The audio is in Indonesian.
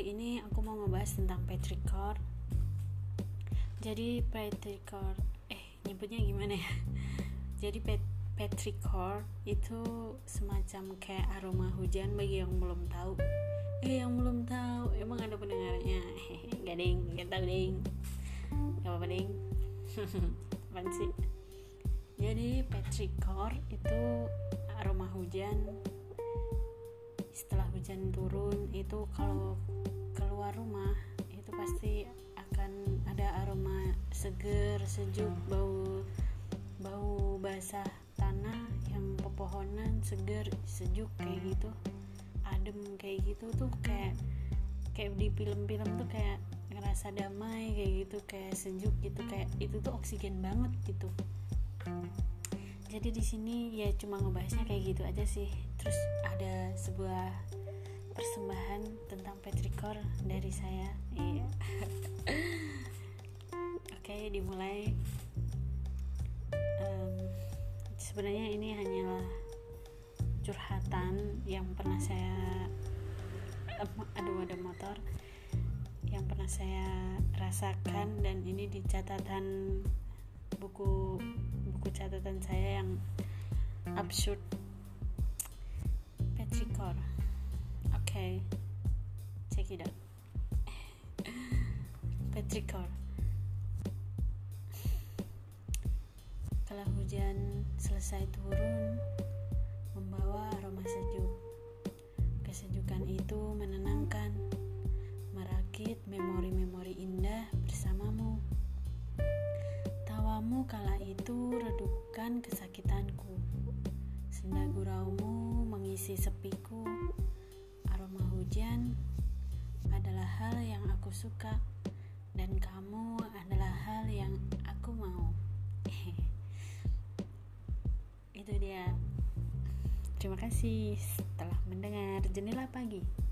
ini aku mau ngebahas tentang petrichor. Jadi petrichor, eh nyebutnya gimana ya? Jadi pet petrichor itu semacam kayak aroma hujan bagi yang belum tahu. Eh yang belum tahu, emang ada pendengarnya? Gak ding, gak tau ding. Gak apa-apa ding. Sih? Jadi petrichor itu aroma hujan setelah hujan turun itu kalau keluar rumah itu pasti akan ada aroma seger sejuk bau bau basah tanah yang pepohonan seger sejuk kayak gitu adem kayak gitu tuh kayak kayak di film-film tuh kayak ngerasa damai kayak gitu kayak sejuk gitu kayak itu tuh oksigen banget gitu jadi di sini ya cuma ngebahasnya kayak gitu aja sih. Terus ada sebuah persembahan tentang petrikor dari saya. Iya. Oke dimulai. Um, sebenarnya ini hanyalah curhatan yang pernah saya aduh ada motor. Yang pernah saya rasakan dan ini di catatan buku buku catatan saya yang absurd. Petrikor oke. Okay. check it out. Petrikor kalau hujan selesai turun membawa aroma sejuk redupkan kesakitanku. Senda guraumu mengisi sepiku. Aroma hujan adalah hal yang aku suka dan kamu adalah hal yang aku mau. itu dia. Terima kasih telah mendengar jendela pagi.